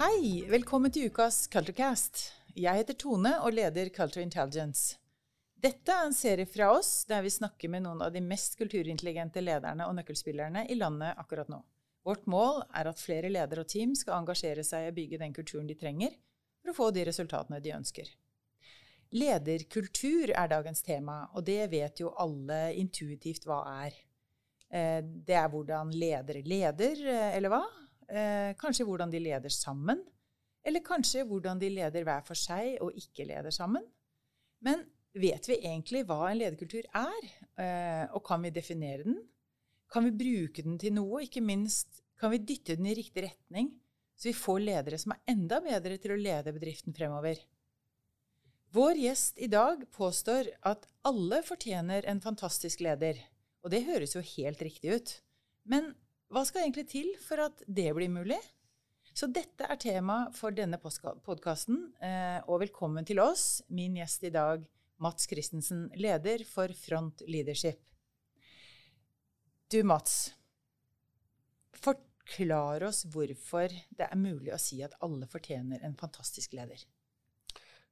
Hei! Velkommen til ukas Culturecast. Jeg heter Tone og leder Culture Intelligence. Dette er en serie fra oss der vi snakker med noen av de mest kulturintelligente lederne og nøkkelspillerne i landet akkurat nå. Vårt mål er at flere ledere og team skal engasjere seg i å bygge den kulturen de trenger for å få de resultatene de ønsker. Lederkultur er dagens tema, og det vet jo alle intuitivt hva er. Eh, det er hvordan ledere leder, eh, eller hva? Eh, kanskje hvordan de leder sammen. Eller kanskje hvordan de leder hver for seg og ikke leder sammen. Men vet vi egentlig hva en lederkultur er? Og kan vi definere den? Kan vi bruke den til noe? Ikke minst kan vi dytte den i riktig retning, så vi får ledere som er enda bedre til å lede bedriften fremover? Vår gjest i dag påstår at alle fortjener en fantastisk leder. Og det høres jo helt riktig ut. Men hva skal egentlig til for at det blir mulig? Så dette er tema for denne podkasten. Eh, og velkommen til oss, min gjest i dag, Mats Christensen, leder for Front Leadership. Du, Mats. Forklar oss hvorfor det er mulig å si at alle fortjener en fantastisk leder.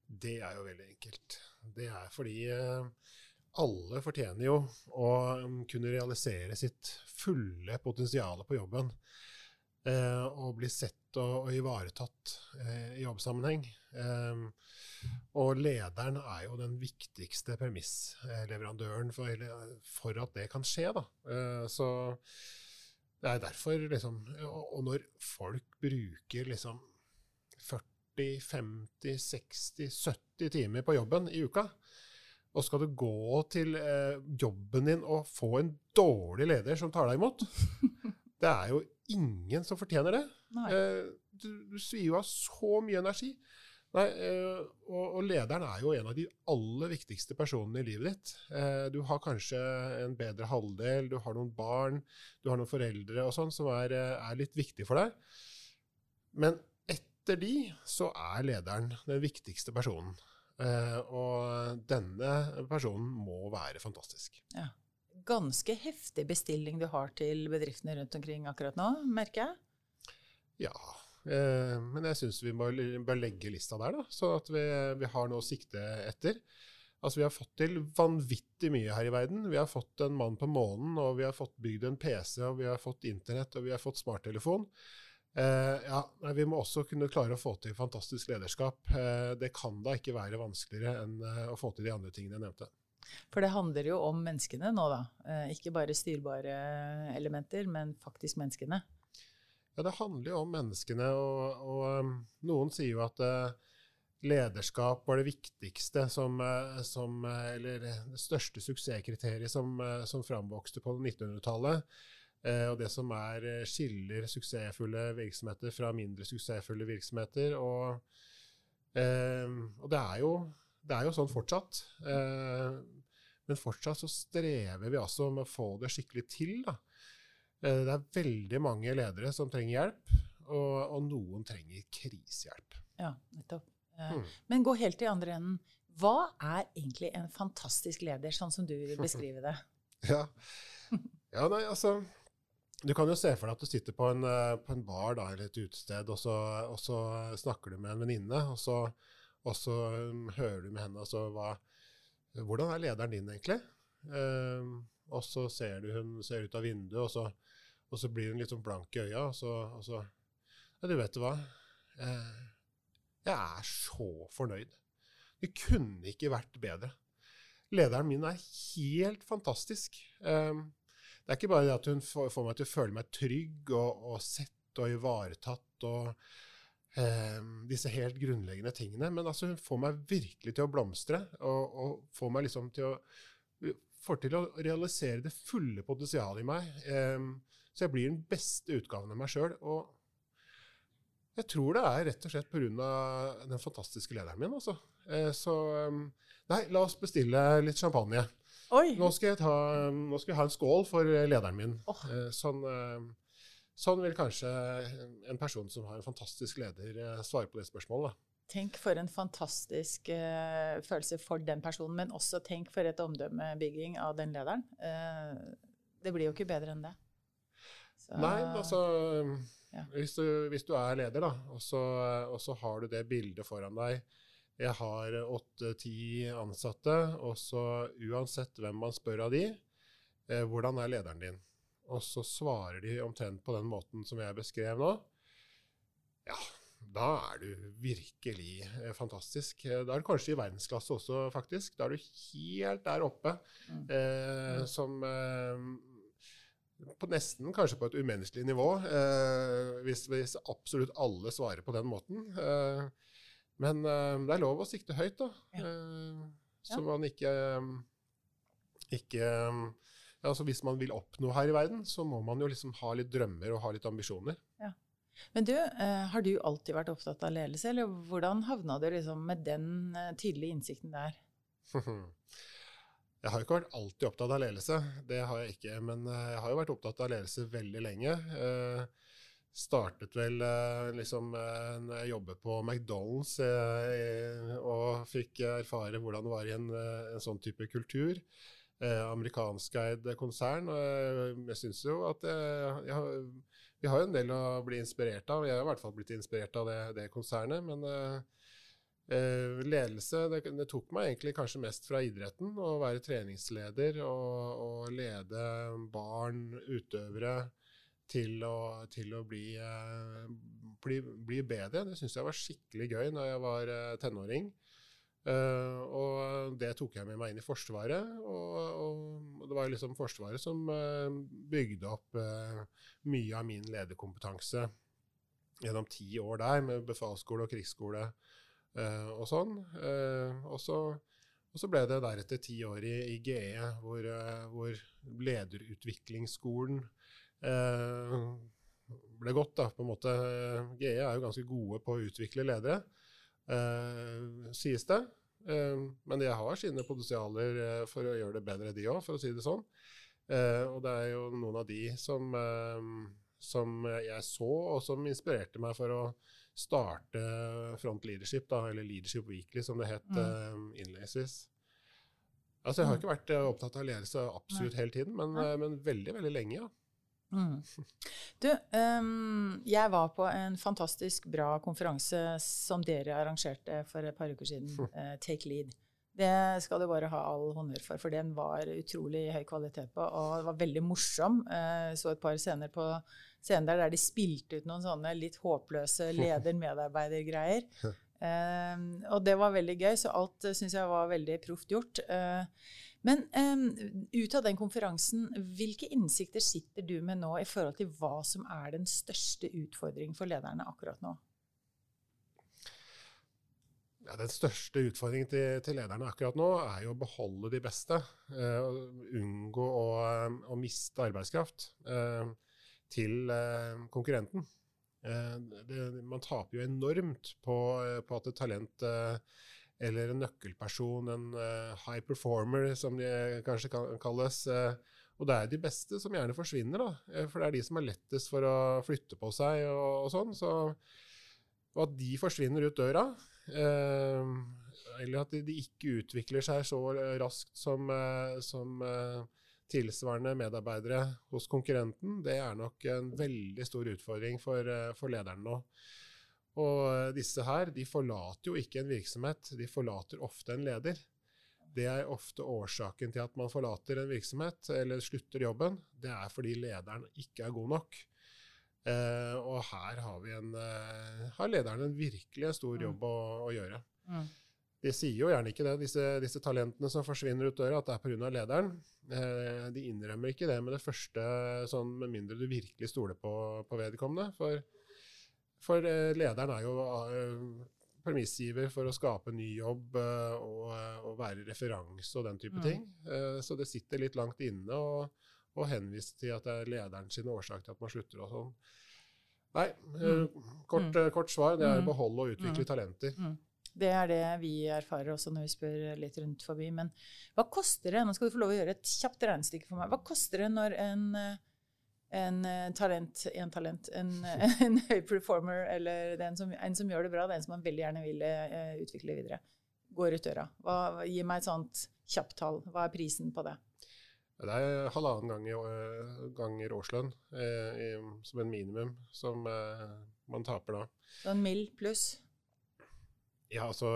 Det er jo veldig enkelt. Det er fordi eh, alle fortjener jo å um, kunne realisere sitt fulle potensial på jobben. Eh, og bli sett og, ivaretatt eh, i jobbsammenheng. og lederen er jo den viktigste premissleverandøren for, for, at det kan skje. Da. så det er derfor liksom Og når folk bruker liksom 40 40, 50, 60, 70 timer på jobben i uka. Og skal du gå til eh, jobben din og få en dårlig leder som tar deg imot Det er jo ingen som fortjener det. Eh, du, du svir jo av så mye energi. Nei, eh, og, og, lederen er jo en av de aller viktigste personene i livet ditt. Eh, du har kanskje en bedre halvdel, du har noen barn, du har noen foreldre og sånn som er, eh, er litt viktig for deg. Men etter de så er lederen den viktigste personen. Eh, og denne personen må være fantastisk. Ja. Ganske heftig bestilling du har til bedriftene rundt omkring akkurat nå, merker jeg? Ja, eh, men jeg syns vi må, bør legge lista der, da, sånn at vi, vi har noe å sikte etter. Altså, Vi har fått til vanvittig mye her i verden. Vi har fått en mann på månen, og vi har fått bygd en PC, og vi har fått internett, og vi har fått smarttelefon. Eh, ja, Vi må også kunne klare å få til fantastisk lederskap. Eh, det kan da ikke være vanskeligere enn eh, å få til de andre tingene jeg nevnte. For det handler jo om menneskene nå, da. Ikke bare styrbare elementer, men faktisk menneskene. Ja, det handler jo om menneskene, og, og um, noen sier jo at lederskap var det viktigste som, som Eller det største suksesskriteriet som, som framvokste på 1900-tallet. Eh, og det som er eh, skiller suksessfulle virksomheter fra mindre suksessfulle virksomheter. Og, eh, og det, er jo, det, er jo, sånn fortsatt. men fortsatt så strever vi altså med å få det skikkelig til. Da. det er veldig mange ledere som trenger hjelp, og, og noen trenger krisehjelp. Ja, nettopp. Mm. Men gå helt i andre enden. Hva er egentlig en fantastisk leder, sånn som du vil beskrive det? ja. ja, nei, altså du kan jo se for deg at du sitter på en, eh, på en bar da, eller et utested, og så, og så snakker du med en venninne, og så, og så um, hører du med henne altså, hva, Hvordan er lederen din, egentlig? Um, og så ser du hun ser ut av vinduet, og så, og så blir hun litt sånn blank i øya, og så, og så Ja, du vet hva? Eh, jeg er så fornøyd. Det kunne ikke vært bedre. Lederen min er helt fantastisk. Um, det er ikke bare det at hun får, meg til å føle meg trygg og, og sett og ivaretatt og eh, disse helt grunnleggende tingene, men altså hun får meg virkelig til å blomstre og, og får meg liksom til å får til å realisere det fulle potensialet i meg. Eh, så jeg blir den beste utgaven av meg sjøl. Jeg tror det er rett og slett pga. den fantastiske lederen min. Altså. Eh, så eh, nei, la oss bestille litt champagne. Nå skal, ta, nå skal, jeg ha en skål for lederen min. Oh. Sånn, eh, sånn, vil kanskje en person som har en fantastisk leder, eh, svare på det spørsmålet. Tenk for en fantastisk uh, følelse for den personen, men også tenk for et omdømmebygging av den lederen. Uh, det blir jo ikke bedre enn det. Så, Nei, altså ja. hvis, du, hvis du er leder, da, og så, og så har du det bildet foran deg Jeg har åtte-ti ansatte, og så uansett hvem man spør av de, eh, hvordan er lederen din? Og så svarer de omtrent på den måten som jeg beskrev nå. Ja, da er du virkelig eh, fantastisk. Eh, Da er du kanskje i verdensklasse også, faktisk. Da er du helt der oppe. Mm. Eh, som eh, på nesten kanskje på et umenneskelig nivå, eh, hvis, hvis absolutt alle svarer på den måten. Eh, men uh, det er lov å sikte høyt, da. Ja. Uh, så Ja. man ikke, ikke ja, altså Hvis man vil oppnå her i verden, så må man jo liksom ha litt drømmer og ha litt ambisjoner. Men du, eh, har du alltid vært opptatt av ledelse, eller hvordan havna du liksom med den eh, tydelige innsikten der? Jeg har jo ikke vært alltid opptatt av ledelse, det har jeg ikke. Men eh, jeg har jo vært opptatt av ledelse veldig lenge. Eh, startet vel eh, liksom eh, når jeg jobbet på McDonald's eh, og fikk erfare hvordan det var i en, en sånn type kultur. Eh, Amerikanskeid konsern. Jeg, syns jo at jeg, jeg, vi har jo en del å bli inspirert av. Jeg har i hvert fall blitt inspirert av det, det konsernet. men Eh, ledelse det, det tok meg egentlig kanskje mest fra idretten. Å være treningsleder og, og lede barn, utøvere, til å, til å bli, eh, bli, bli bedre. Det syns jeg var skikkelig gøy når jeg var eh, tenåring. Uh, og det tok jeg med meg inn i Forsvaret. Og, og det var liksom Forsvaret som uh, bygde opp uh, mye av min lederkompetanse gjennom ti år der, med befalsskole og krigsskole. Og sånn. Og, så, og så ble det deretter ti år i, i GE, hvor, hvor lederutviklingsskolen eh, ble godt, da, på en måte. GE er jo ganske gode på å utvikle ledere, eh, sies det. Eh, men de har sine potensialer eh, for å gjøre det bedre, de òg, for å si det sånn. Eh, og det er jo noen av de som, eh, som jeg så, og som inspirerte meg for å starte Front Leadership, da, eller Leadership Weekly, som det het Mm. eh, innledningsvis. Altså, jeg har ikke vært eh, opptatt av ledelse absolutt hele tiden, men, eh, men veldig, veldig lenge, ja. Mm. Du, um, jeg var på en fantastisk bra konferanse som dere arrangerte for et par uker siden, uh, Take Lead. Det skal du bare ha all honnør for, for den var utrolig høy kvalitet på, og det var veldig morsom. Uh, så et par scener på scenen der der de spilte ut noen sånne litt håpløse leder-medarbeider-greier. Uh, og det var veldig gøy, så alt uh, syns jeg var veldig proft gjort. Eh, men um, ut av den konferansen, hvilke innsikter sitter du med nå i forhold til hva som er den største utfordringen for lederne akkurat nå? Ja, den største utfordringen til, til lederne akkurat nå er jo å beholde de beste. Uh, unngå å, eh, å miste arbeidskraft uh, til uh, konkurrenten. Det, man taper jo enormt på, på at et talent eller en nøkkelperson, en eh, high performer som de kanskje kan kalles, eh, og det er de beste som gjerne forsvinner, da. eh, For det er de som er lettest for å flytte på seg og, og sånn. Så, og at de forsvinner ut døra, eh, eller at de, de ikke utvikler seg så raskt som, eh, som eh, tilsvarende medarbeidere hos konkurrenten, det er nok en veldig stor utfordring for, eh, for lederen nå. Og eh, disse her, de forlater jo ikke en virksomhet, de forlater ofte en leder. Det er ofte årsaken til at man forlater en virksomhet eller slutter jobben. Det er fordi lederen ikke er god nok. Eh, og her har, vi en, eh, har lederen en virkelig stor jobb å, å gjøre. Mm. De sier jo gjerne ikke det, disse, disse talentene som forsvinner ut døra, at det er pga. lederen. Eh, de innrømmer ikke det med det første, sånn, med mindre du virkelig stoler på, på vedkommende. For, for eh, lederen er jo eh, premissgiver for å skape ny jobb eh, og, og være referanse og den type Mm. ting. Så det sitter litt langt inne å henvise til at det er lederen sin årsak til at man slutter og sånn. Nei, eh, kort, eh, kort svar. Det er Mm. å beholde og utvikle talenter. Det er det vi erfarer også når vi spør litt rundt forbi. Men hva koster det? Nå skal du få lov å gjøre et kjapt regnestykke for meg. Hva koster det når en, en eh, talent, en talent, en, en høy performer, eller den som, en som gjør det bra, den som man veldig gjerne vil eh, utvikle videre, går ut døra? Hva, gi meg et sånt kjapt tall. Hva er prisen på det? Det er halvannen gang i, ganger årslønn eh, i, som en minimum som eh, man taper da. Så en mill pluss? Ja, altså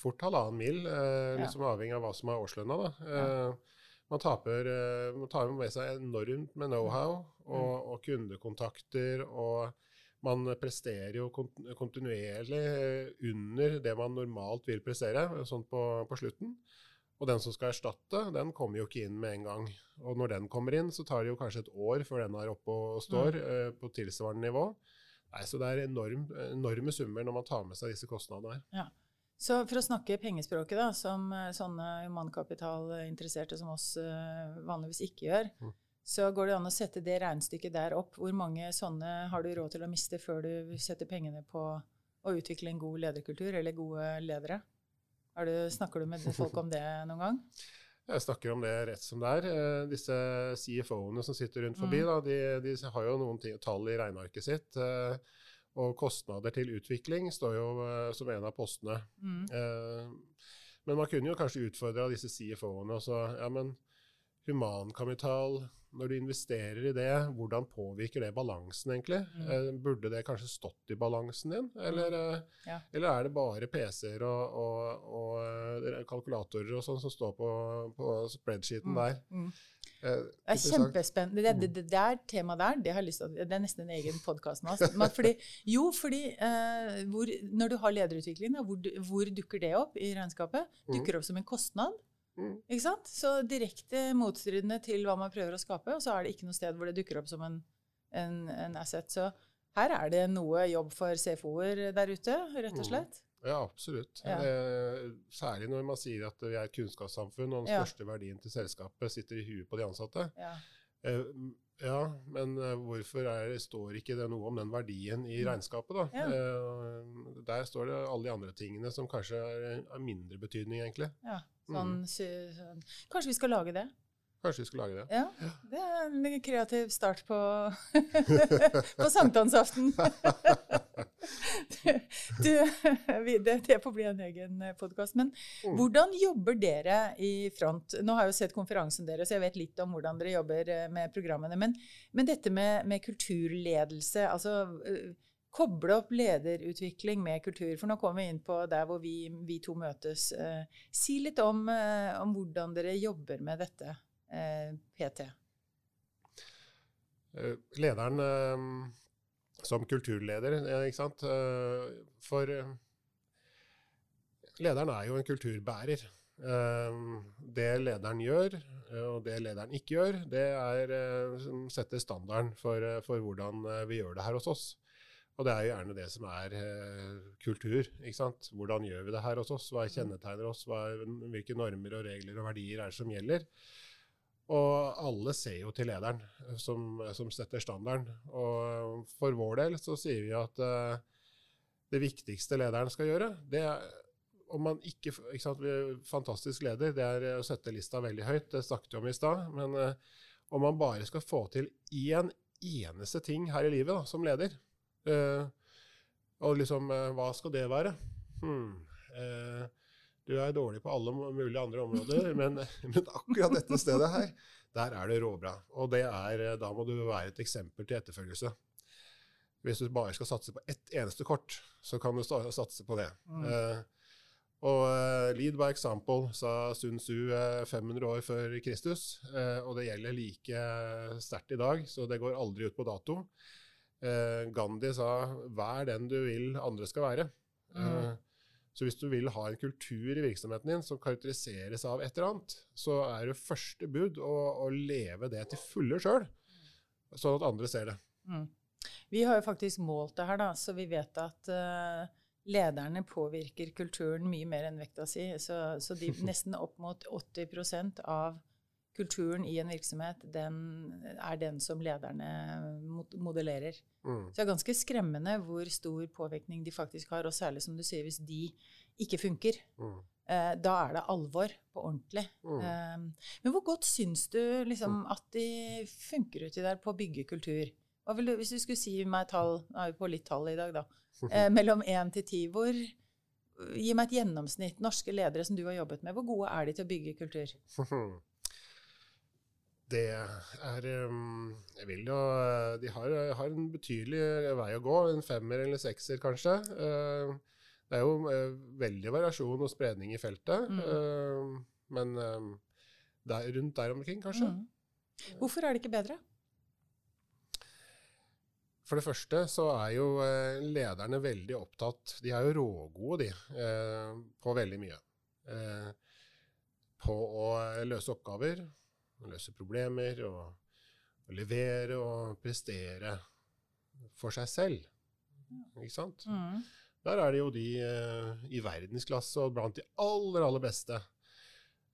fort halvannen mil, eh, Ja. liksom avhengig av hva som er årslønna. da. Eh, man, taper, eh, man tar med seg enormt med know-how og, og kundekontakter, og man presterer jo kontinuerlig eh, under det man normalt vil prestere, sånn på, på slutten. Og den som skal erstatte, den kommer jo ikke inn med en gang. Og når den kommer inn, så tar det jo kanskje et år før den er oppe og står eh, på tilsvarende nivå. Nei, Så det er enorm, enorme summer når man tar med seg disse kostnadene her. Så for å snakke pengespråket, da, som eh, sånne humankapitalinteresserte som oss eh, vanligvis ikke gjør, Mm. så går det an å sette det regnestykket der opp. Hvor mange sånne har du råd til å miste før du setter pengene på å utvikle en god lederkultur, eller gode ledere? Du, snakker du med folk om det noen gang? Jeg snakker om det rett som det er. Eh, Disse CFO-ene som sitter rundt forbi, Mm. da, de, de har jo noen tall i regnearket sitt. Og kostnader til utvikling står jo eh, som en av postene. Mm. Eh, Men man kunne jo kanskje utfordra disse CFO-ene og så Ja, men humankapital, når du investerer i det, hvordan påvirker det balansen egentlig? Mm. Eh, Burde det kanskje stått i balansen din, eller, eh, Ja. eller er det bare PC-er og, og, og eh, kalkulatorer og sånn som står på, på spreadsheeten Mm. der? Mm. Eh, Det er kjempespennende. Det, det, det, det er temaet der. Det, har jeg lyst til, det er nesten en egen podkast nå. altså. Men Fordi, jo, fordi eh, hvor, når du har lederutvikling, da, hvor, hvor dukker det opp i regnskapet? Mhm. Dukker opp som en kostnad. Mm. Ikke sant? Så direkte motstridende til hva man prøver å skape, og så er det ikke noe sted hvor det dukker opp som en, en, en asset. Så her er det noe jobb for CFO-er der ute, rett og slett. Ja, absolutt. Ja. Særlig når man sier at vi er et kunnskapssamfunn, og den største verdien til selskapet sitter i huet på de ansatte. Ja. Eh, ja, men eh, hvorfor er, står ikke det noe om den verdien i Mm. regnskapet, da? Ja. Eh, der står det alle de andre tingene som kanskje er av mindre betydning, egentlig. ja. Mm. Sånn, sy- sånn. Kanskje vi skal lage det? Kanskje vi skulle lage det. Ja, det er en kreativ start på, på sankthansaften. du, det, det får bli en egen podkast. Men Mm. hvordan jobber dere i front? Nå har jeg jo sett konferansen deres, så jeg vet litt om hvordan dere jobber eh, med programmene. Men, men dette med, med kulturledelse, altså eh, Koble opp lederutvikling med kultur. For nå kommer vi inn på der hvor vi, vi to møtes. Eh, si litt om, eh, om hvordan dere jobber med dette eh, PT. Eh, lederen eh, som kulturleder, eh, ikke sant. Eh, for eh, lederen er jo en kulturbærer. Det lederen gjør, og det lederen ikke gjør, det er setter standarden for, for hvordan vi gjør det her hos oss. Og det er jo gjerne det som er kultur. ikke sant? Hvordan gjør vi det her hos oss? Hva kjennetegner oss? Hva, hvilke normer og regler og verdier er det som gjelder? Og alle ser jo til lederen eh, som, som setter standarden. Og for vår del så sier vi at uh, det viktigste lederen skal gjøre, det er om man ikke, ikke sant, Fantastisk leder, det er å sette lista veldig høyt. Det snakket vi om i stad. Men uh, om man bare skal få til én eneste ting her i livet da, som leder, uh, og liksom eh, Hva skal det være? Hmm, eh, du er dårlig på alle mulige andre områder, men, men akkurat dette stedet her, der er det råbra. Og det er, eh, da må du være et eksempel til etterfølgelse. Hvis du bare skal satse på ett eneste kort, så kan du satse på det. Mm. Uh, og uh, lead by example, sa Sun Tzu uh, 500 år før Kristus. og det gjelder like sterkt i dag, så det går aldri ut på dato. Gandhi sa 'vær den du vil andre skal være'. Mm. Så hvis du vil ha en kultur i virksomheten din som karakteriseres av et eller annet, så er det første bud å, å leve det til fulle sjøl, sånn at andre ser det. Mm. Vi har jo faktisk målt det her, da, så vi vet at uh, lederne påvirker kulturen mye mer enn vekta si. Så, så de, nesten opp mot 80% av kulturen i en virksomhet, den er den som lederne modellerer. Mm. Så det er ganske skremmende hvor stor påvirkning de faktisk har, og særlig som du sier, hvis de ikke funker. Mm. Eh, da er det alvor på ordentlig. Mm. Eh, men hvor godt syns du liksom, at de funker uti der på å bygge kultur? Du, hvis du skulle si meg tall, nå er vi på litt tall i dag, da. Eh, mellom én til ti, hvor Gi meg et gjennomsnitt. Norske ledere som du har jobbet med, hvor gode er de til å bygge kultur? Det er um, Jeg vil jo De har, har, en betydelig vei å gå. En femmer eller sekser, kanskje. Uh, det er jo uh, veldig variasjon og spredning i feltet. Mm. Men der, rundt der omkring, kanskje. Mm. Hvorfor er det ikke bedre? For det første så er jo lederne veldig opptatt De er jo rågode, de, på veldig mye. På å løse oppgaver, løse problemer og, og, levere og prestere for seg selv. Ikke sant? Mm. Der er det jo de uh, i verdensklasse og blant de aller, aller beste.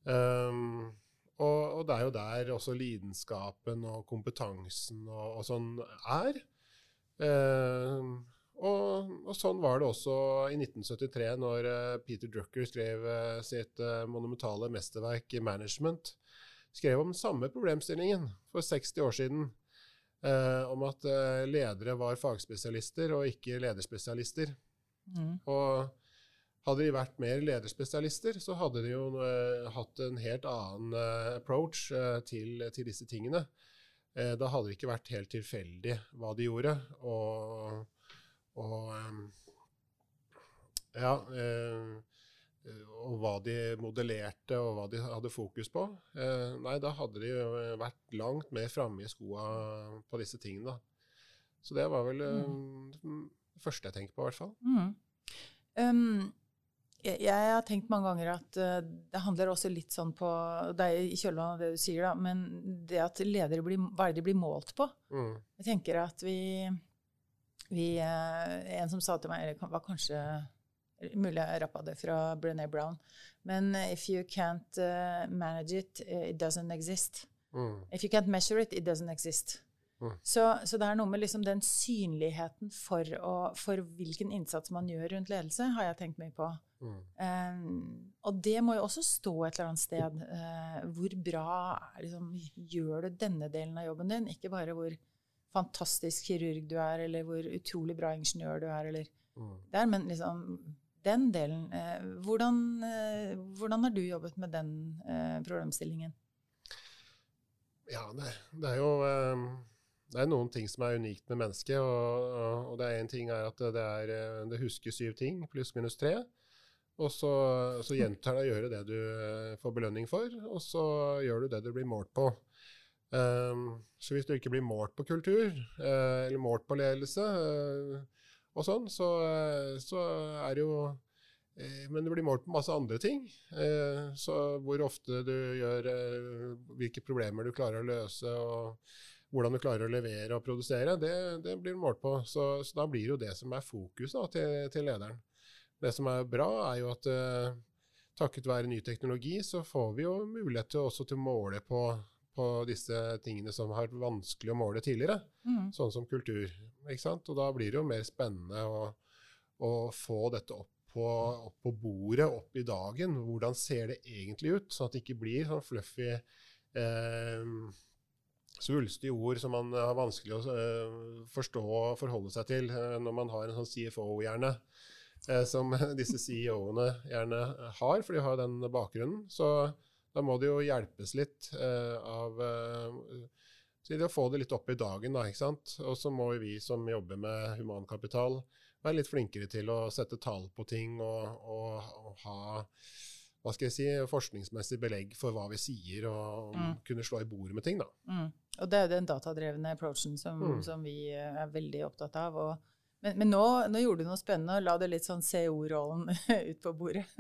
Um, og, og, det er jo der også lidenskapen og kompetansen og, og sånn er. Um, og, og, sånn var det også i 1973, når uh, Peter Drucker skrev uh, sitt monumentale mesterverk 'Management' skrev om den samme problemstillingen for 60 år siden. Eh, om at eh, ledere var fagspesialister og ikke lederspesialister. Mm. Og hadde de vært mer lederspesialister, så hadde de jo eh, hatt en helt annen eh, approach eh, til, til, disse tingene. Eh, da hadde det ikke vært helt tilfeldig hva de gjorde. Og, og ja Eh, og hva de modellerte og hva de hadde fokus på. Eh, nei, da hadde de vært langt mer framme i skoa på disse tingene. Da. Så det var vel eh, mm. det første jeg tenker på, i hvert fall. Mm. Um, jeg, jeg, har tenkt mange ganger at uh, det handler også litt sånn på Det er i kjølvannet av det du sier, da, men det at ledere blir, hva er det de blir målt på? Mm. Jeg tenker at vi, vi En som sa til meg, eller var kanskje Mulig jeg rappa det fra Brené Brown. Men uh, if you can't uh, manage it, uh, it doesn't exist. Mm. If you can't measure it, it doesn't exist. Mm. Så, så, det er noe med liksom den synligheten for, å, for, hvilken innsats man gjør rundt ledelse, har jeg tenkt mye på. Mm. Um, og det må jo også stå et eller annet sted. Uh, hvor bra liksom, gjør du denne delen av jobben din? Ikke bare hvor fantastisk kirurg du er, eller hvor utrolig bra ingeniør du er, eller mm. der, men liksom den delen. Eh, hvordan, eh, hvordan, har du jobbet med den eh, problemstillingen? Ja, det, det er jo det er noen ting som er unikt med mennesket. Og, og det er én ting er at det, er, det husker syv ting, pluss minus tre. Og så, så gjentar det å gjøre det du får belønning for, og så gjør du det du blir målt på. Um, så hvis du ikke blir målt på kultur, uh, eller målt på ledelse, uh, og sånn, så, så er det jo eh, men det blir målt på masse andre ting. Eh, så hvor ofte du gjør eh, Hvilke problemer du klarer å løse, og hvordan du klarer å levere og produsere, det, det blir målt på. Så, så, da blir jo det som er fokus da, til, til, lederen. Det som er bra, er jo at takket være ny teknologi, så får vi jo mulighet til også til å måle på på disse tingene som har vært vanskelig å måle tidligere, mm. sånn som kultur. Ikke sant? Og da blir det jo mer spennende å, å få dette opp på, opp på, bordet, opp i dagen. Hvordan ser det egentlig ut? Sånn at det ikke blir sånn fluffy eh, svulstige ord som man har vanskelig å eh, forstå og forholde seg til eh, når man har en sånn CFO-hjerne. Eh, som disse CEO-ene gjerne har, for de har den bakgrunnen. Så da må det jo hjelpes litt uh, av så det å få det litt opp i dagen, da, ikke sant. Og så må vi som jobber med humankapital, være litt flinkere til å sette tall på ting og, og, og ha hva skal jeg si, forskningsmessig belegg for hva vi sier, og mm. kunne slå i bordet med ting. da. Mm. Og det er den datadrevne approachen som, mm. som, vi er veldig opptatt av. og men, men nå, nå, gjorde du noe spennende og la det litt sånn CO-rollen ut på bordet.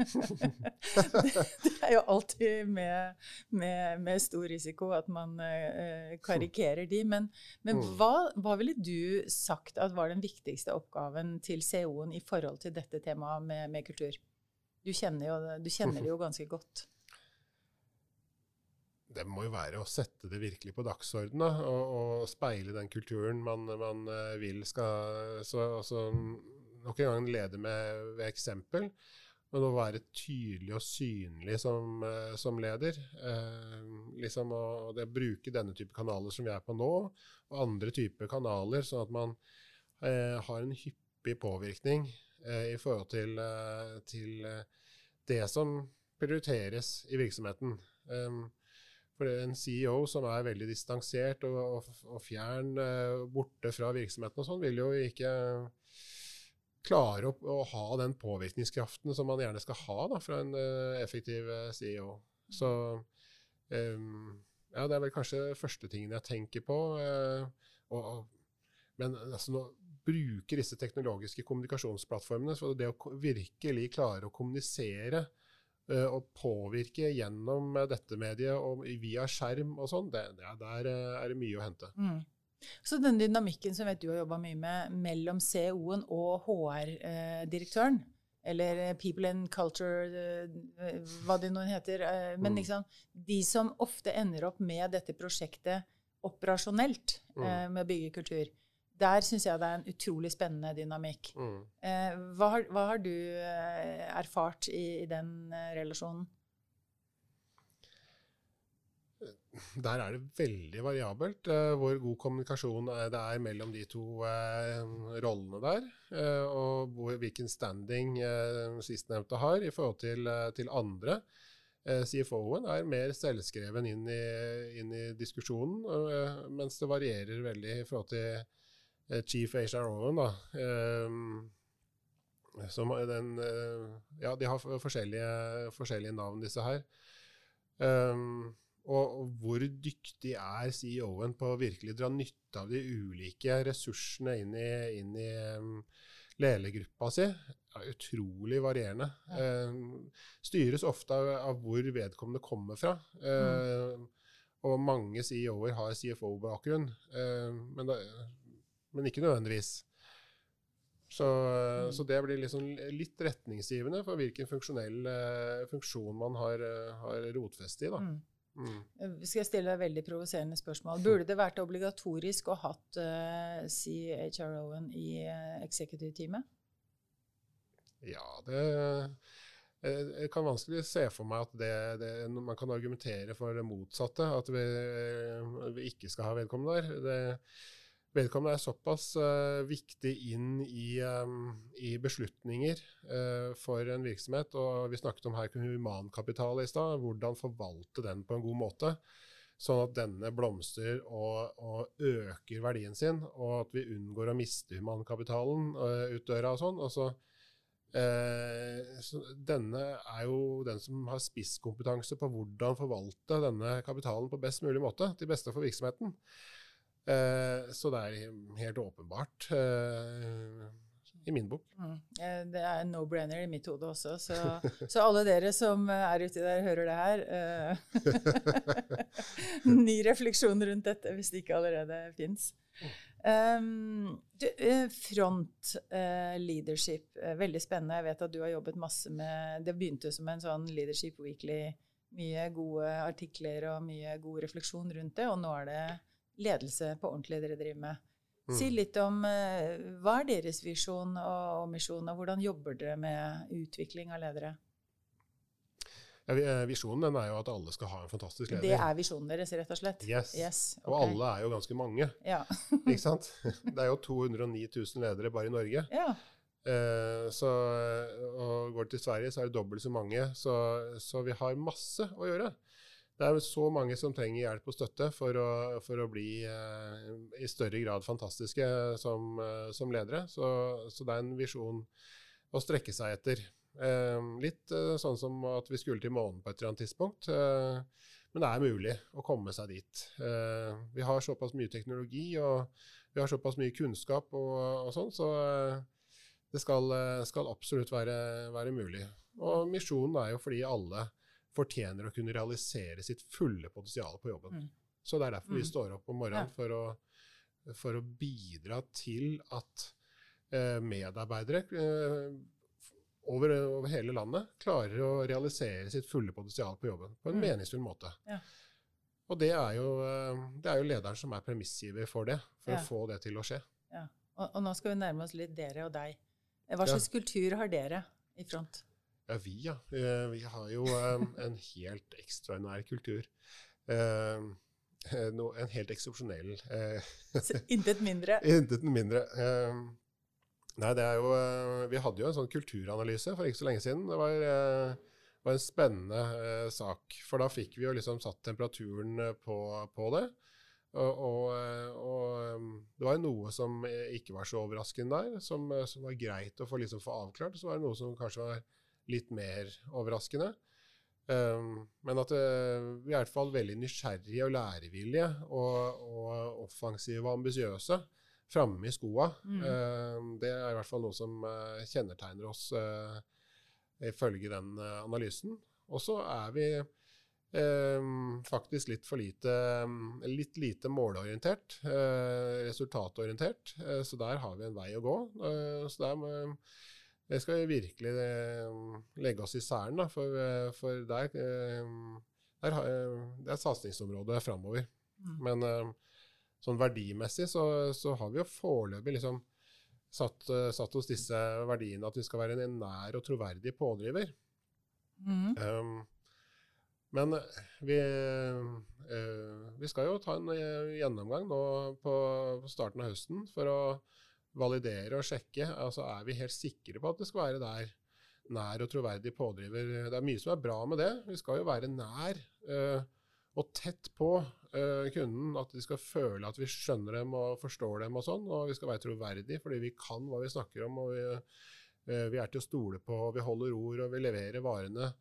det, er jo alltid med, med, med stor risiko at man uh, karikerer de. Men, men mm. hva, hva, ville du sagt at var den viktigste oppgaven til CO-en i forhold til dette temaet med, med kultur? Du kjenner, jo, du kjenner det jo ganske godt det må jo være å sette det virkelig på dagsordenen og, og, speile den kulturen man, man eh, vil skal så, altså, Nok en gang lede med ved eksempel, men å være tydelig og synlig som, eh, som leder. Eh, liksom å, det, bruke denne type kanaler som vi er på nå, og andre typer kanaler, sånn at man eh, har en hyppig påvirkning eh, i forhold til, eh, til det som prioriteres i virksomheten. Um, For en CEO som er veldig distansert og, og, og fjern, uh, borte fra virksomheten og sånn, vil jo ikke klare å, å, ha den påvirkningskraften som man gjerne skal ha da, fra en uh, effektiv uh, CEO. Så um, ja, det er vel kanskje første tingen jeg tenker på. Og, men altså, nå bruker disse teknologiske kommunikasjonsplattformene for det å virkelig klare å kommunisere Eh, å påvirke gjennom eh, dette mediet og via skjerm og sånn, der eh, er det mye å hente. Mm. Så den dynamikken som vet du har jobba mye med mellom CO-en og HR-direktøren, eller People and Culture, hva det nå heter Men liksom, de som ofte ender opp med dette prosjektet operasjonelt, mm. med å bygge kultur, der syns jeg det er en utrolig spennende dynamikk. Mm. Eh, hva, har, hva, har, du eh, erfart i, i den eh, relasjonen? Der er det veldig variabelt uh, hvor god kommunikasjon det er mellom de to uh, rollene der. Uh, og hvor, hvilken standing sistnevnte har i forhold til, til andre. CFO-en er mer selvskreven inn i, inn i diskusjonen, mens det varierer veldig i forhold til Eh, chief HR Owen, da. Um, som den uh, Ja, de har forskjellige, forskjellige navn, disse her. Um, og, hvor dyktig er CEO-en på å virkelig dra nytte av de ulike ressursene inn i, inn i um, ledergruppa si, er utrolig varierende. Ja. Um, styres ofte av, av, hvor vedkommende kommer fra. Mm. og mange CEO-er har CFO-bakgrunn. men det, men ikke nødvendigvis. Så, mm. så, det blir liksom litt retningsgivende for hvilken funksjonell uh, funksjon man har, uh, har rotfeste i. da. Mm. Mm. Eh, skal jeg stille deg veldig provoserende spørsmål? Burde det vært obligatorisk å ha hatt uh, CHRO-en i uh, executive-teamet? Ja, det jeg kan vanskelig se for meg at det, det, man kan argumentere for det motsatte. At vi, vi ikke skal ha vedkommende der. Det, vedkommende er såpass uh, viktig inn i, um, i beslutninger uh, for en virksomhet. Og vi snakket om her humankapital i stad. Hvordan forvalte den på en god måte. Sånn at denne blomstrer og, og, øker verdien sin, og at vi unngår å miste humankapitalen uh, ut døra og sånn. Og så, så denne er jo den som har spisskompetanse på hvordan forvalte denne kapitalen på best mulig måte, til beste for virksomheten. Eh, så det er helt åpenbart eh, i min bok. Mm. Det er en no-brainer i mitt hode også. Så, så, alle dere som er uti der, hører det her. Eh, ny refleksjon rundt dette, hvis det ikke allerede fins. Um, front uh, leadership, uh, veldig spennende. Jeg vet at du har jobbet masse med Det begynte som en sånn Leadership Weekly. Mye gode artikler og mye god refleksjon rundt det, og nå er det ledelse på ordentlig dere driver med. Si mm. litt om uh, hva er deres visjon og, og, misjon, og hvordan jobber dere med utvikling av ledere? Ja, eh, visjonen er jo at alle skal ha en fantastisk leder. Det er visjonen deres, rett og slett? Yes. yes okay. Og alle er jo ganske mange. Ja. ikke sant? Det er jo 209 000 ledere bare i Norge. Ja. Uh, så, og går du til Sverige, så er det dobbelt så mange. Så, så vi har masse å gjøre det er så mange som trenger hjelp og støtte for å, for å bli eh, i større grad fantastiske som, eh, som ledere. Så, så, det er en visjon å strekke seg etter. Eh, litt eh, sånn som at vi skulle til månen på et eller annet tidspunkt. Eh, men det er mulig å komme seg dit. Eh, vi har såpass mye teknologi og vi har såpass mye kunnskap og, og sånn, så det skal, skal absolutt være, være mulig. Og misjonen er jo fordi alle fortjener å kunne realisere sitt fulle potensial på jobben. Mm. Så det er derfor mm. vi står opp om morgenen, for, å, for, å, bidra til at eh, medarbeidere eh, over, over, hele landet klarer å realisere sitt fulle potensial på jobben på en mm. meningsfull måte. Ja. Og det er, jo, eh, det er, jo, lederen som er premissgiver for det, for ja. å få det til å skje. Ja. Og, og, nå skal vi nærme oss litt dere og deg. Hva slags kultur har dere i front? Ja, vi, ja. Eh, vi har jo en helt ekstraordinær kultur. Eh, en helt eksepsjonell Intet mindre? Intet mindre. Nei, det er jo Vi hadde jo en sånn kulturanalyse for ikke så lenge siden. Det var, var en spennende eh, sak. For da fikk vi jo liksom satt temperaturen eh, på, på det. Og, og, eh, og, det var noe som ikke var så overraskende der, som, som var greit å få, liksom, få avklart. Så var det noe som kanskje var litt mer overraskende. Um, men at uh, vi er i hvert fall veldig nysgjerrige og lærevillige og, og offensive og ambisiøse framme i skoa. Mm. Uh, det er i hvert fall noe som uh, kjennetegner oss ifølge den analysen. Og så er vi faktisk litt for lite litt lite målorientert, resultatorientert. så der har vi en vei å gå. så der må det skal vi virkelig eh, legge oss i særen, for, eh, for der, eh, der, det er et satsingsområde framover. Mm. Men sånn verdimessig så, så, har vi jo foreløpig liksom satt, satt oss disse verdiene at vi skal være en nær og troverdig pådriver. Mm. Um, men vi, uh, vi, skal jo ta en gjennomgang nå på, på starten av høsten for å validere og sjekke. altså Er vi helt sikre på at det skal være der nær og troverdig pådriver? Det er mye som er bra med det. Vi skal jo være nær uh, og tett på uh, kunden. At de skal føle at vi skjønner dem og forstår dem og sånn. Og vi skal være troverdige fordi vi kan hva vi snakker om. og vi, uh, vi er til å stole på, vi holder ord og vi leverer varene.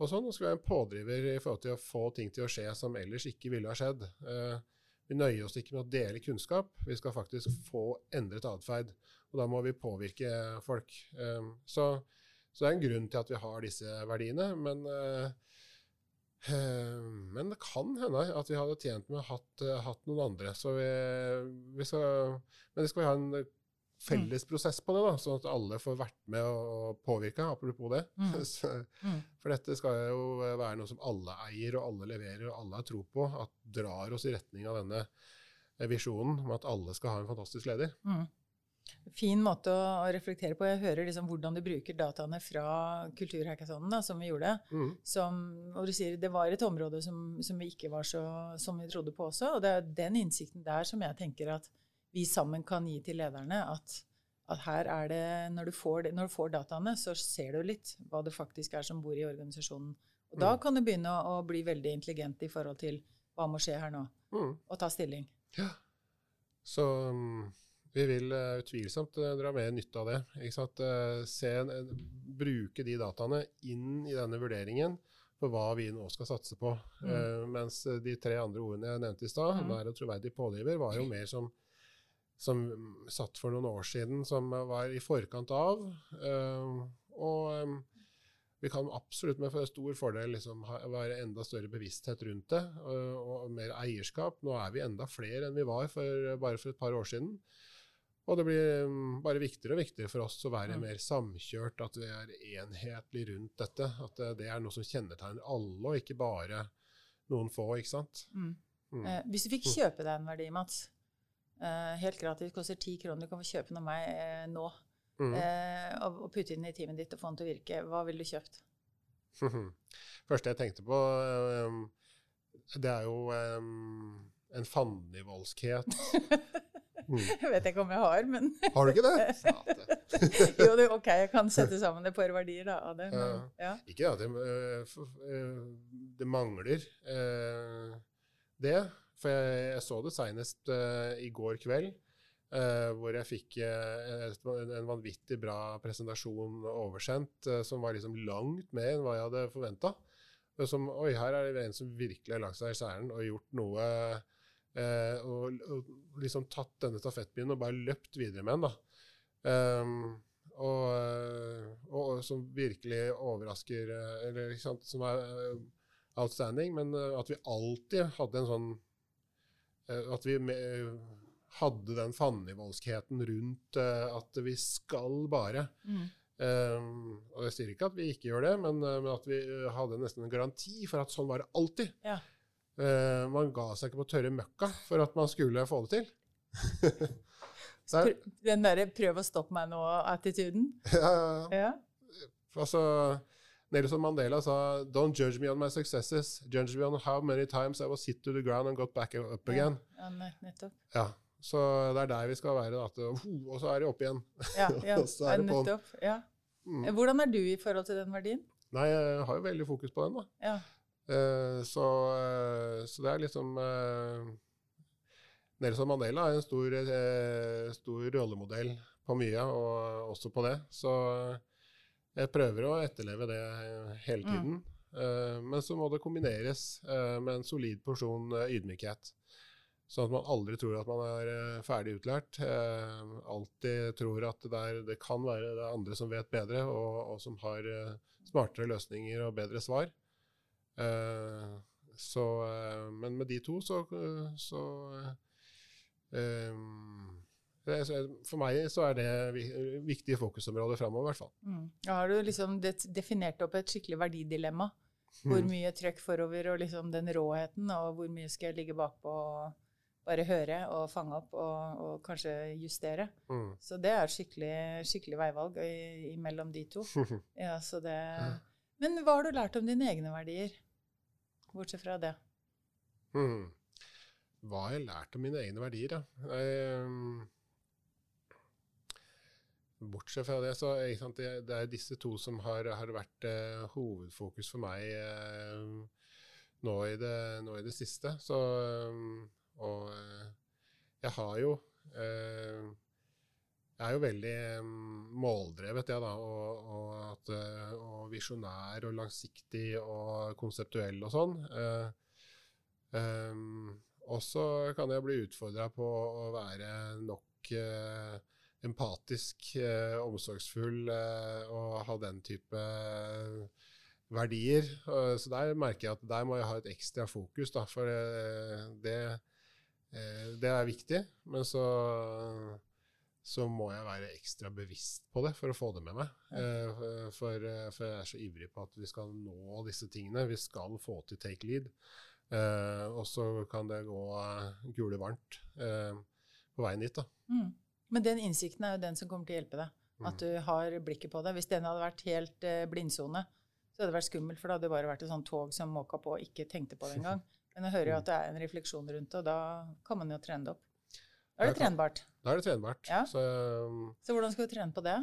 Og sånn, og skal være en pådriver i forhold til å få ting til å skje som ellers ikke ville ha skjedd. Uh, vi nøyer oss ikke med å dele kunnskap, vi skal faktisk få endret atferd. Og da må vi påvirke folk. Um, så, så, det er en grunn til at vi har disse verdiene. Men, uh, men det kan hende at vi hadde tjent med å ha hatt, noen andre. Vi, vi skal, men det skal vi ha en felles prosess på det, da, sånn at alle får vært med og påvirke. Apropos det. Mm. Så, mm. for dette skal jo være noe som alle eier, og alle leverer, og alle har tro på. At drar oss i retning av denne visjonen om at alle skal ha en fantastisk leder. Mm. Fin måte å reflektere på. Jeg hører liksom hvordan du bruker dataene fra kulturhackathonen, som vi gjorde. Mm. Som, og du sier det var et område som, som vi ikke var så som vi trodde på også. Og det er den innsikten der som jeg tenker at vi sammen kan gi til lederne at, at her er det når du, får, når du, får, dataene, så ser du litt hva det faktisk er som bor i organisasjonen. Og mm. da kan du begynne å, å, bli veldig intelligent i forhold til hva må skje her nå, mm. og ta stilling. Ja. Så um, vi vil uh, utvilsomt uh, dra mer nytte av det. Uh, se, bruke de dataene inn i denne vurderingen for hva vi nå skal satse på. Mm. mens de tre andre ordene jeg nevnte i stad, mm. vær og troverdig pådriver, var jo mer som som satt for noen år siden, som var i forkant av. Uh, og um, vi kan absolutt med stor fordel liksom, ha, være enda større bevissthet rundt det, uh, og mer eierskap. Nå er vi enda flere enn vi var for, bare for et par år siden. Og det blir um, bare viktigere og viktigere for oss å være mm. mer samkjørt, at vi er enhetlig rundt dette. At det, det er noe som kjennetegner alle, og ikke bare noen få. ikke sant? Mm. Mm. Eh, hvis du fikk kjøpe deg en verdi, Mats, Uh, helt gratis. Koster ti kroner. Du kan få kjøpe den av meg uh, nå. Mm. Uh, og, putte inn i teamet ditt og få den til å virke. Hva ville du kjøpt? første jeg tenkte på, det er jo en fandenivoldskhet. Mm. Jeg vet ikke om jeg har, men Har du ikke det? jo, det, ok, jeg kan sette sammen et par verdier da, av det. Men, ja. Ikke at det, det mangler det. For jeg, jeg så det seinest uh, i går kveld, uh, hvor jeg fikk uh, en, en, vanvittig bra presentasjon oversendt, som var liksom langt mer enn hva jeg hadde forventa. Som Oi, her er det en som virkelig har lagt seg i selen og gjort noe og, og, liksom tatt denne stafettpinnen og bare løpt videre med den. da. Um, og, og, som virkelig overrasker Eller ikke sant, som er outstanding, men at vi alltid hadde en sånn Eh, at vi hadde den fandenivoldskheten rundt eh, at vi skal bare. Mm. Um, og jeg sier ikke at vi ikke gjør det, men, men, at vi hadde nesten en garanti for at sånn var det alltid. Ja. Uh, man ga seg ikke på tørre møkka for at man skulle få det til. Der, den derre 'prøv å stoppe meg nå'-attituden? Ja, ja, ja. Altså, Nelson Mandela sa Don't judge me on my successes, judge me on how many times I was hit to the ground and got back up again. Ja, nettopp. Ja, Så det er der vi skal være. At, og så er det opp igjen. Ja, ja nettopp. Ja. Mm. Hvordan er du i forhold til den verdien? Nei, jeg har jo veldig fokus på den, da. Ja. Uh, så, uh, så det er liksom uh, Nelson Mandela er en stor, eh, stor rollemodell på mye, og også på det. Så jeg prøver å etterleve det hele Mm. tiden. Eh, men så må det kombineres eh, med en solid porsjon eh, ydmykhet. Sånn at man aldri tror at man er ferdig utlært. Eh, alltid tror at det, er, det kan være det er andre som vet bedre, og, og som har eh, smartere løsninger og bedre svar. Eh, så, men med de to så, så- For meg så er det viktige fokusområder framover, i hvert fall. Mm. Ja, har du liksom definert opp et skikkelig verdidilemma. Hvor Mm. mye trøkk forover, og liksom den råheten, og hvor mye skal jeg ligge bakpå og bare høre og fange opp og, og kanskje justere. Mm. Så det er skikkelig, skikkelig veivalg imellom mellom de to. Ja, så det... Men hva har du lært om dine egne verdier? Bortsett fra det. Mm. Hva har jeg lært om mine egne verdier, da? Jeg, bortsett fra det, så sant, det, det er disse to som har, har vært eh, hovedfokus for meg eh, nå, i det, nå i det siste. Så, um, og eh, jeg har jo eh, Jeg er jo veldig um, måldrevet, jeg, da. Og, og, eh, og visjonær og langsiktig og konseptuell og sånn. Eh, og så kan jeg bli utfordra på å være nok eh, empatisk, eh, omsorgsfull eh, og ha den type eh, verdier. Så der merker jeg at der må jeg ha et ekstra fokus, da, for det, det er viktig. Men så, så må jeg være ekstra bevisst på det for å få det med meg. For, for jeg er så ivrig på at vi skal nå disse tingene. Vi skal få til take lead. Og så kan det gå gule varmt på veien dit, da. Mm. Men den innsikten er jo den som kommer til å hjelpe deg. At du har blikket på det. Hvis den hadde vært helt eh, blindsone, så hadde det vært skummelt, for da hadde det bare vært et sånt tog som måka på og ikke tenkte på det engang. Men jeg hører jo at det er en refleksjon rundt det, og da kan man jo trene det opp. Da er det trenbart. Da er det trenbart. Ja. Så um, Så hvordan skal du trene på det?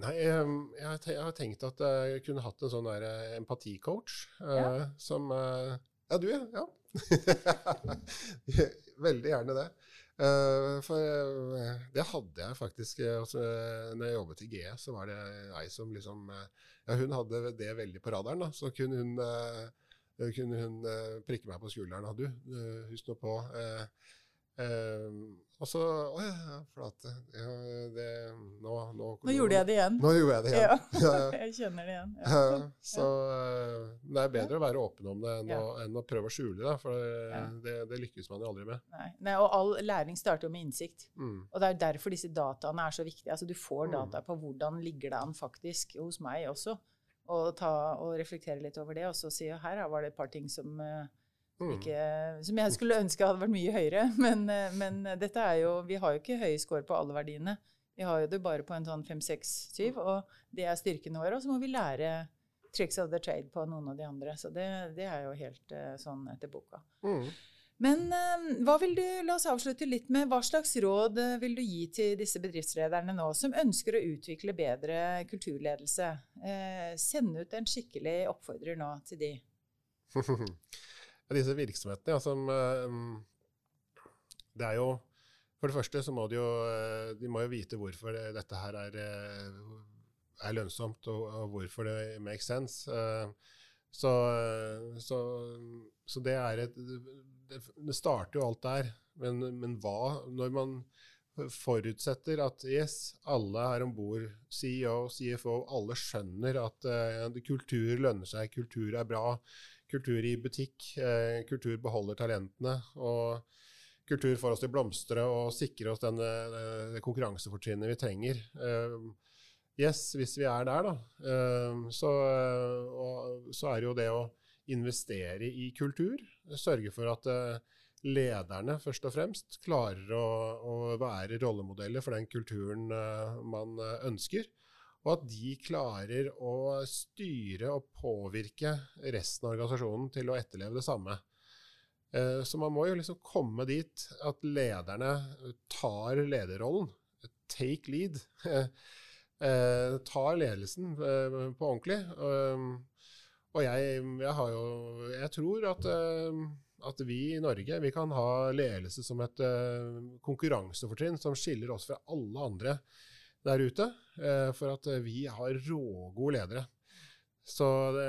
Nei, um, jeg, jeg har tenkt at jeg kunne hatt en sånn der eh, empaticoach eh, Ja. som Ja, du, ja. ja. Veldig gjerne det. Eh, for eh, det hadde jeg faktisk uh, altså, Når jeg jobbet i GE, så var det ei som liksom eh, Ja, hun hadde det veldig på radaren, da. Så kunne hun, eh, kunne hun eh, prikke meg på skulderen. Du, eh, husk nå på eh, Og så Å ja, flate. Ja, det, nå, nå, Nå gjorde jeg det igjen. Nå gjorde jeg det igjen. Ja, jeg kjenner det igjen. Ja. Så eh, det er bedre å være åpen om det enn, å, enn å prøve å skjule det, for eh, det, det lykkes man jo aldri med. Nei. Nei, og all læring starter jo med innsikt. Mm. Og det er derfor disse dataene er så viktige. Altså, du får Mm. data på hvordan ligger det an faktisk hos meg også. Og, ta, og reflektere litt over det, og så si at her var det et par ting som, Mm. Ikke, som jeg skulle ønske hadde vært mye høyere. Men, eh, men dette er jo, vi har jo ikke høye score på alle verdiene. Vi har jo det bare på en sånn 5-6-7, og det er styrkene våre. Og så må vi lære tricks of the trade på noen av de andre. Så det, det er jo helt eh, sånn etter boka. Mm. Men eh, hva vil du, la oss avslutte litt med, hva slags råd vil du gi til disse bedriftslederne nå som ønsker å utvikle bedre kulturledelse? Eh, send ut en skikkelig oppfordrer nå til de. Disse virksomhetene, ja, som eh, Det er jo For det første så må de jo eh, De må jo vite hvorfor dette her er, eh, er lønnsomt, og, og hvorfor det makes sense. Så, så, så det er et det, det starter jo alt der. Men, men hva Når man forutsetter at yes, alle her om bord, CEO, CFO, alle skjønner at uh, kultur lønner seg, kultur er bra, kultur i butikk, eh, kultur beholder talentene, og kultur får oss til å blomstre og sikre oss denne, det konkurransefortrinnet vi trenger. Eh, yes, hvis vi er der, da, eh, så, eh, og, så er det jo det å investere i kultur, sørge for at eh, lederne først og fremst klarer å, å være rollemodeller for den kulturen eh, man eh, ønsker, og at de klarer å styre og påvirke resten av organisasjonen til å etterleve det samme. Eh, Så man må jo liksom komme dit at lederne tar lederrollen. Take lead. eh, tar ledelsen eh, på ordentlig. Um, og jeg, jeg, har jo Jeg tror at, at vi i Norge vi kan ha ledelse som et konkurransefortrinn som skiller oss fra alle andre der ute. Uh, for at vi har rågode ledere. Så det,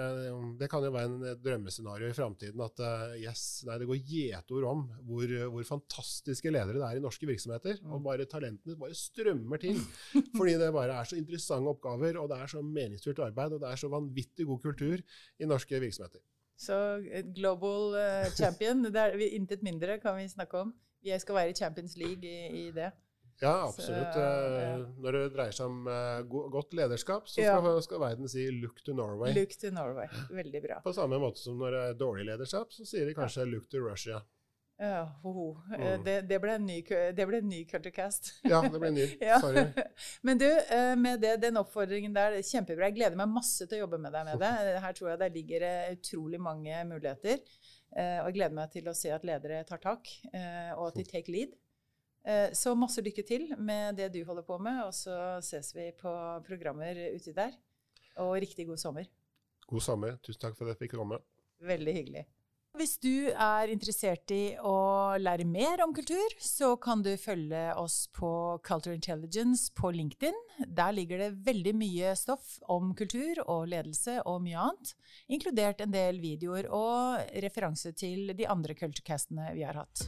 det, kan jo være en drømmescenario i framtiden at uh, yes, nei, det går gjetord om hvor, hvor, fantastiske ledere det er i norske virksomheter. Mm. Og bare talentene bare strømmer til. fordi det bare er så interessante oppgaver, og det er så meningsfylt arbeid, og det er så vanvittig god kultur i norske virksomheter. Så global uh, champion, det er intet mindre kan vi snakke om. Jeg skal være i Champions League i, i det. Ja, absolutt. Så, ja. Eh, når det dreier seg om uh, godt lederskap, så skal, ja. skal, verden si 'look to Norway'. Look to Norway, Veldig bra. På samme måte som når det er dårlig lederskap, så sier de kanskje ja. 'look to Russia'. Ja, ho. Eh, mm. Det, det, ble en ny, det ble en ny culturecast. ja, det ble en ny. Sorry. Men du, med det, den oppfordringen der, kjempebra. Jeg gleder meg masse til å jobbe med deg med det. Her tror jeg det ligger utrolig mange muligheter. Og jeg gleder meg til å se at ledere tar tak, og at de take lead. Eh, så masse lykke til med det du holder på med, og så ses vi på programmer uti der. Og riktig god sommer. God sommer. Tusen takk for at jeg fikk komme. Veldig hyggelig. Hvis du er interessert i å lære mer om kultur, så kan du følge oss på Culture Intelligence på LinkedIn. Der ligger det veldig mye stoff om kultur og ledelse og mye annet, inkludert en del videoer og referanse til de andre culturecastene vi har hatt.